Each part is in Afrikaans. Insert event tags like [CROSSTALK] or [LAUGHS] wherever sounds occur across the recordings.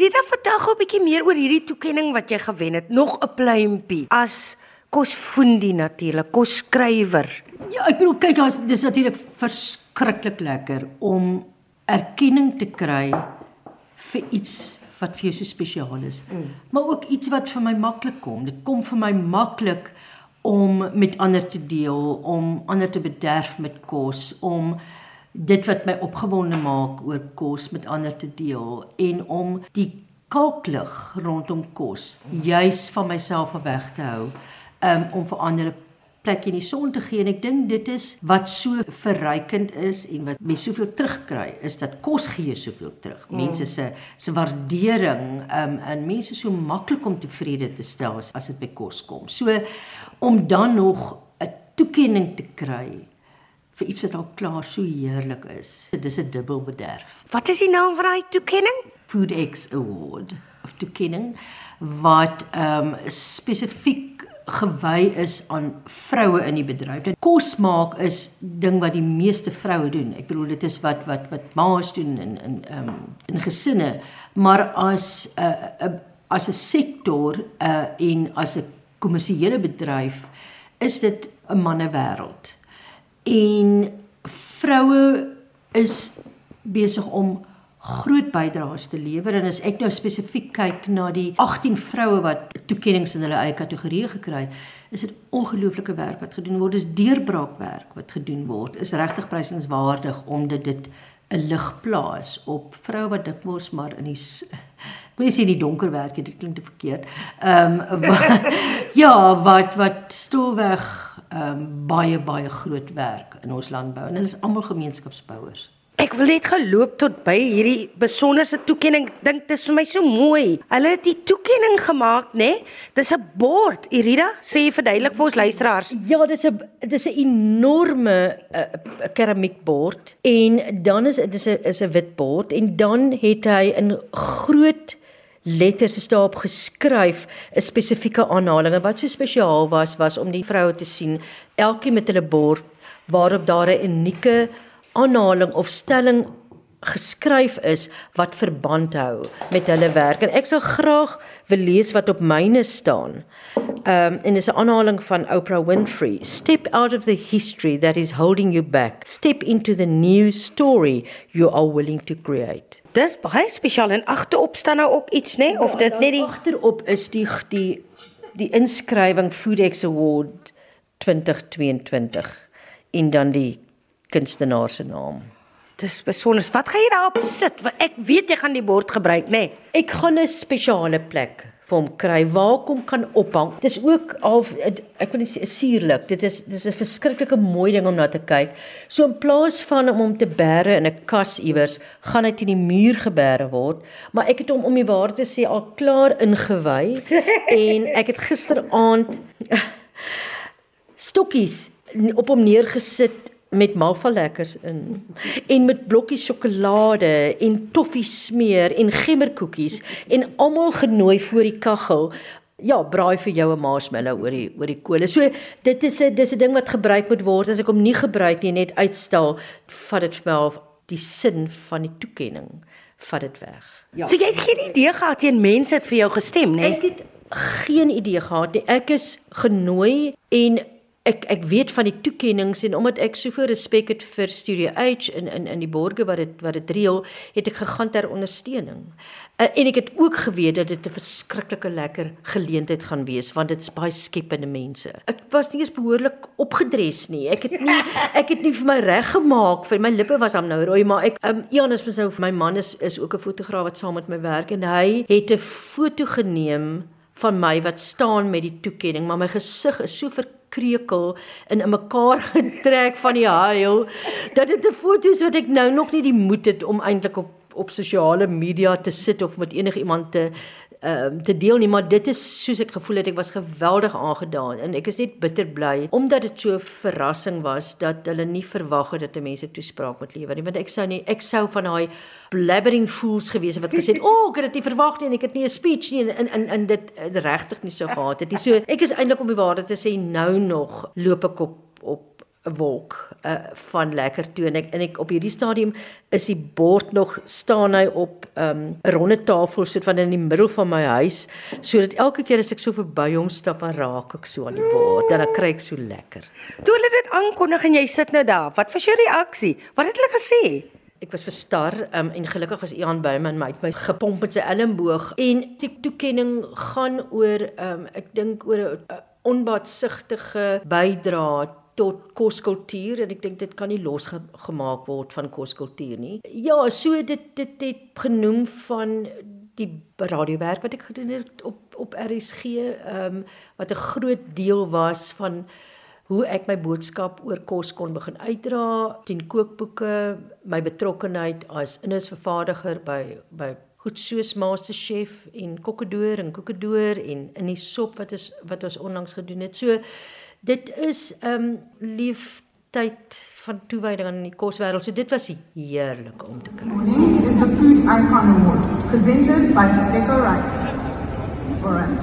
Rita, vertel gou 'n bietjie meer oor hierdie toekenning wat jy gewen het. Nog 'n pluimpie as kosfoendie natuurlik, kosskrywer. Ja, ek bedoel kyk, as dis natuurlik verskriklik lekker om erkenning te kry vir iets wat vir jou so spesiaal is. Mm. Maar ook iets wat vir my maklik kom. Dit kom vir my maklik om met ander te deel, om ander te bederf met kos, om dit wat my opgewonde maak oor kos met ander te deel en om die kalklig rondom kos juis van myself weg te hou um, om vir ander plek in die son te gee en ek dink dit is wat so verrykend is en wat mense soveel terugkry is dat kos gee soveel terug. Mm. Mense se se waardering um, en mense so maklik om tevrede te stel as, as dit by kos kom. So om dan nog 'n toekenning te kry vir iets wat al klaar so heerlik is. Dit is 'n dubbel bederf. Wat is die naam van daai toekenning? FoodX Award of toekenning wat ehm um, spesifiek gewy is aan vroue in die bedryf. Dit kos maak is ding wat die meeste vroue doen. Ek bedoel dit is wat wat wat ma's doen in in ehm um, in gesinne, maar as 'n uh, uh, as 'n sektor uh en as 'n kommersiële bedryf is dit 'n mannewêreld en vroue is besig om groot bydraes te lewer en as ek nou spesifiek kyk na die 18 vroue wat toekenninge in hulle eie kategorie gekry het, is dit ongelooflike werk wat gedoen word. Dis deurbraakwerk wat gedoen word. Is regtig prysenswaardig omdat dit 'n lig plaas op vroue wat dikwels maar in die ek wil nie die donker werk dit klink te verkeerd. Ehm um, [LAUGHS] ja, wat wat stowweg um, baie baie groot werk in ons landbou en hulle is almal gemeenskapsbouers. Ek wil net geloop tot by hierdie besonderse toekenning. Dink dit is vir my so mooi. Hulle het die toekenning gemaak, né? Nee? Dis 'n bord. Irida, sê jy verduidelik vir ons luisteraars. Ja, dis 'n dis 'n enorme uh, keramiekbord en dan is dit is 'n is 'n wit bord en dan het hy 'n groot letters is daarop geskryf 'n spesifieke aanhaling en wat so spesiaal was was om die vroue te sien elkeen met hulle bord waarop daar 'n unieke aanhaling of stelling geskryf is wat verband hou met hulle werk en ek sou graag wil lees wat op myne staan. Um en dis 'n aanhaling van Oprah Winfrey. Step out of the history that is holding you back. Step into the new story you are willing to create. Dis baie spesiaal en agterop staan nou ook iets nê nee? of dit net die agterop is die die die inskrywing FoodX Award 2022 en dan die kunstenaar se naam. Dis besonder. Wat gaan jy daarop sit? Ek weet jy gaan die bord gebruik, nê? Nee. Ek gaan 'n spesiale plek vir hom kry waar kom kan ophang. Dis ook half ek wil sê suurlik. Dit is dis 'n verskriklike mooi ding om na te kyk. So in plaas van om hom te bære in 'n kas iewers, gaan hy teen die muur gebêre word, maar ek het hom om die waar te sê al klaar ingewy [LAUGHS] en ek het gisteraand stokkies op hom neergesit met malva lekkers in en met blokkies sjokolade en toffee smeer en gemmerkoekies en almal genooi voor die kaggel ja braai vir jou 'n marshmallow oor die oor die kole. So dit is 'n dis 'n ding wat gebruik moet word as ek hom nie gebruik nie net uitstel vat dit vir my die sin van die toekenning vat dit weg. Ja. So jy het geen idee gehad teen mense het vir jou gestem nê? Nee? Ek het geen idee gehad nie. Ek is genooi en ek ek weet van die toekenninge en omdat ek soveel respek het vir Studio H in in in die borge wat dit wat dit reël, het ek gegaan ter ondersteuning. Uh, en ek het ook geweet dat dit 'n verskriklike lekker geleentheid gaan wees want dit is baie skepende mense. Ek was nie eens behoorlik opgedres nie. Ek het nie [LAUGHS] ek het nie vir my reg gemaak vir my lippe was hom nou rooi, maar ek um, Janus mos nou vir my man is is ook 'n fotograaf wat saam met my werk en hy het 'n foto geneem van my wat staan met die toekenning, maar my gesig is so ver kreukel en in mekaar [LAUGHS] getrek van die huil. Dat dit 'n foto's wat ek nou nog nie die moed het om eintlik op op sosiale media te sit of met enige iemand te ehm uh, te deel nie, maar dit is soos ek gevoel het ek was geweldig aangedaan en ek is net bitter bly omdat dit so 'n verrassing was dat hulle nie verwag het dat mense toespraak moet lewer nie, want ek sou nie ek sou van daai blabbering fools gewees het wat gesê het, [LAUGHS] "O, oh, ek het dit nie verwag nie en ek het nie 'n speech nie en in in dit regtig nie so gehad het nie." So ek is eintlik om die waarheid te sê nou nog loop ek op op 'n wolk uh, van lekker toe en ek en ek op hierdie stadium is die bord nog staan hy op 'n um, ronde tafel soort van in die middel van my huis sodat elke keer as ek so verby hom stap en raak ek so aan die bord en dan kry ek so lekker. Toe hulle dit aankondig en jy sit nou daar, wat was jou reaksie? Wat het hulle gesê? Ek was verstar um, en gelukkig was Ian by my en my het my gepomp met sy elmboog en die toekenning gaan oor um, ek dink oor 'n onbaatsigtige bydrae tot koskultuur en ek dink dit kan nie losgemaak word van koskultuur nie. Ja, so dit dit het genoem van die radiowerk wat ek gedoen het op op RSG, ehm um, wat 'n groot deel was van hoe ek my boodskap oor kos kon begin uitdra, teen kookboeke, my betrokkeheid as innisvervaardiger by by goed soos Master Chef en Kokkedoor en Kokkedoor en in die sop wat is wat ons onlangs gedoen het. So dit is um, liefdheid van toewyding aan die koswêreld. So dit was heerlik om te kry. Morning is the Food Icon Award presented by Steko Rice. Alright.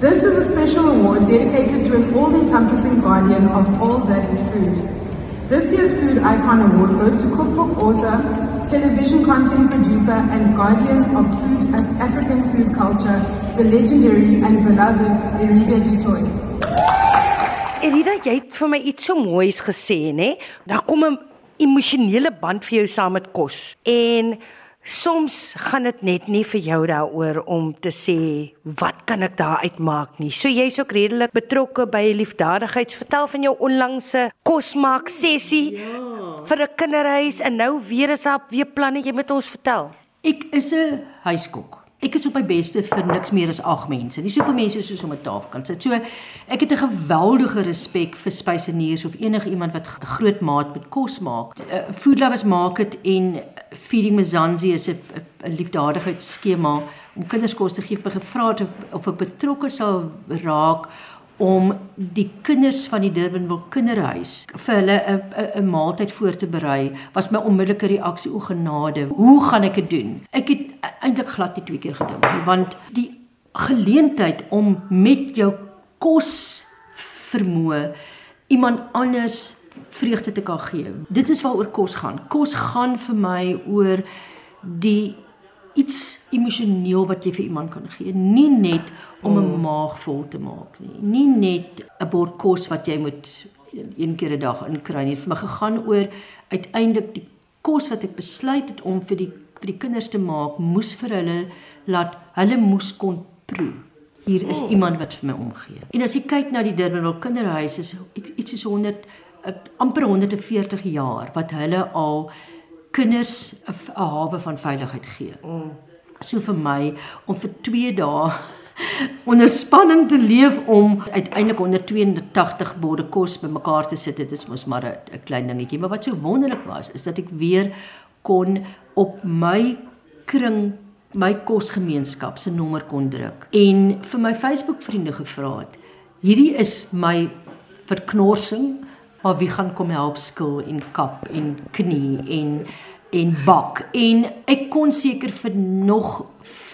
This is a special award dedicated to an all-encompassing guardian of all that is food. This year's Food Icon Award goes to cookbook author, television content producer, and guardian of food and African food culture, the legendary and beloved Erida Dutoy. Erida, jy het vir my iets so moois gesê, nê? Daar kom 'n emosionele band vir jou saam met kos. En soms gaan dit net nie vir jou daaroor om te sê wat kan ek daar uitmaak nie. So jy's ook redelik betrokke by liefdadigheids. Vertel van jou onlangse kosmaak sessie ja. vir 'n kinderhuis en nou weer is daar weer planne jy met ons vertel. Ek is 'n huiskok. Ek is op my beste vir niks meer as 8 mense. Nie soveel mense soos om 'n tafel kan sit. So ek het 'n geweldige respek vir spyseniers of enige iemand wat groot maat met kos maak. Uh, Food Lovers Market en Feeding Mzansi is 'n liefdadigheidsskema om kinders kos te gee. Het gevra of, of ek betrokke sal raak om die kinders van die Durbanville Kinderhuis vir hulle 'n maaltyd voor te berei was my onmiddellike reaksie o genade. Hoe gaan ek dit doen? Ek het eintlik glad nie twee keer gedink nie want die geleentheid om met jou kos vermoë iemand anders vreugde te kan gee. Dit is waaroor kos gaan. Kos gaan vir my oor die iets emosioneel wat jy vir iemand kan gee, nie net om 'n mm. maag vol te maak nie. Nie net 'n bord kos wat jy moet een keer 'n dag inkry nie. Vir my gegaan oor uiteindelik die kos wat ek besluit het om vir die vir die kinders te maak, moes vir hulle laat hulle moes kon proe. Hier is mm. iemand wat vir my omgee. En as jy kyk na die Durbanville Kinderhuis is iets soos 100 amper 140 jaar wat hulle al kinders 'n hawe van veiligheid gee. Mm. So vir my om vir 2 dae [LAUGHS] onder spanning te leef om uiteindelik onder 280 borde kos bymekaar te sit, dit is mos maar 'n klein dingetjie, maar wat so wonderlik was is dat ek weer kon op my kring my kosgemeenskap se nommer kon druk en vir my Facebook vriende gevra het. Hierdie is my verknorsing maar wie gaan kom help skil en kap en knie en en bak en ek kon seker vir nog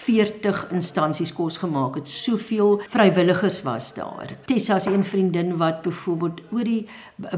40 instansies kos gemaak het. Soveel vrywilligers was daar. Tessa is een vriendin wat byvoorbeeld oor die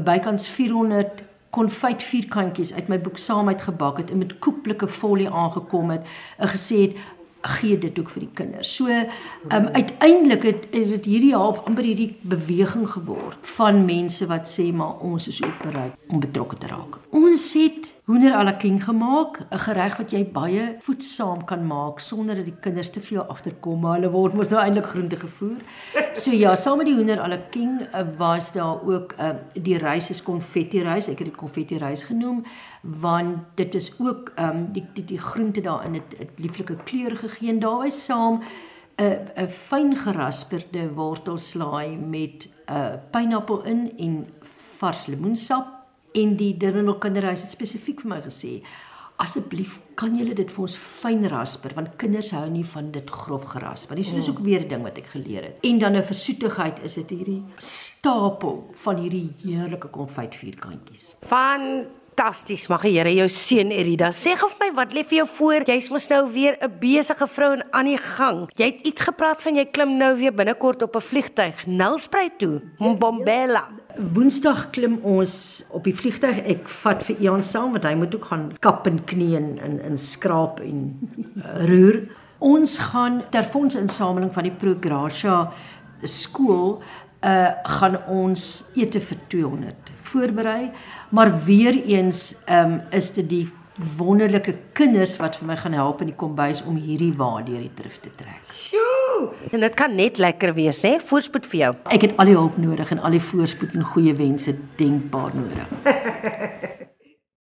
bykans 400 konfyt vierkantjies uit my boek saam uitgebak het en met koeplike folie aangekom het en gesê het gee dit ook vir die kinders. So, um, uiteindelik het dit hierdie half amper hierdie beweging geword van mense wat sê maar ons is ook bereid om betrokke te raak. Ons het hoender à la king gemaak, 'n gereg wat jy baie voedsaam kan maak sonder dat die kinders te veel agterkom, maar hulle word mos nou eintlik groente gevoer. [LAUGHS] So ja, saam met die hoender à la king uh, was daar ook uh, die rys is konfetti rys, ek het dit konfetti rys genoem want dit is ook um, die die die groente daarin het 'n lieflike kleur gegee en daarbey saam 'n 'n fyn gerasperde wortelslaai met 'n uh, pineappel in en vars lemoensap en die Durbanville kinderhuis het spesifiek vir my gesê asseblief kan julle dit vir ons fyn rasper want kinders hou nie van dit grof gerasper nie so dis mm. ook weer 'n ding wat ek geleer het en dan 'n versoetigheid is dit hierdie stapel van hierdie heerlike konfyt vierkantjies van fantasties. Mag die Here jou seën Erida. Sê gou vir my wat lê vir jou voor? Jy's mos nou weer 'n besige vrou en aan die gang. Jy het iets gepraat van jy klim nou weer binnekort op 'n vliegtyg Nelspruit toe, Mbombela. Woensdag klim ons op die vliegtuig. Ek vat vir Ian saam want hy moet ook gaan kap en knie en in in skraap en uh, roer. Ons gaan ter fondsinsameling van die Progratia skool uh gaan ons ete vir 200 voorberei, maar weer eens um is dit die wonderlike kinders wat vir my gaan help in die kombuis om hierdie waar deur die trif te trek. Sjoe! En dit kan net lekker wees, hè? Voorspoed vir jou. Ek het al die hulp nodig en al die voorspoed en goeie wense denkbaar nodig. [LAUGHS]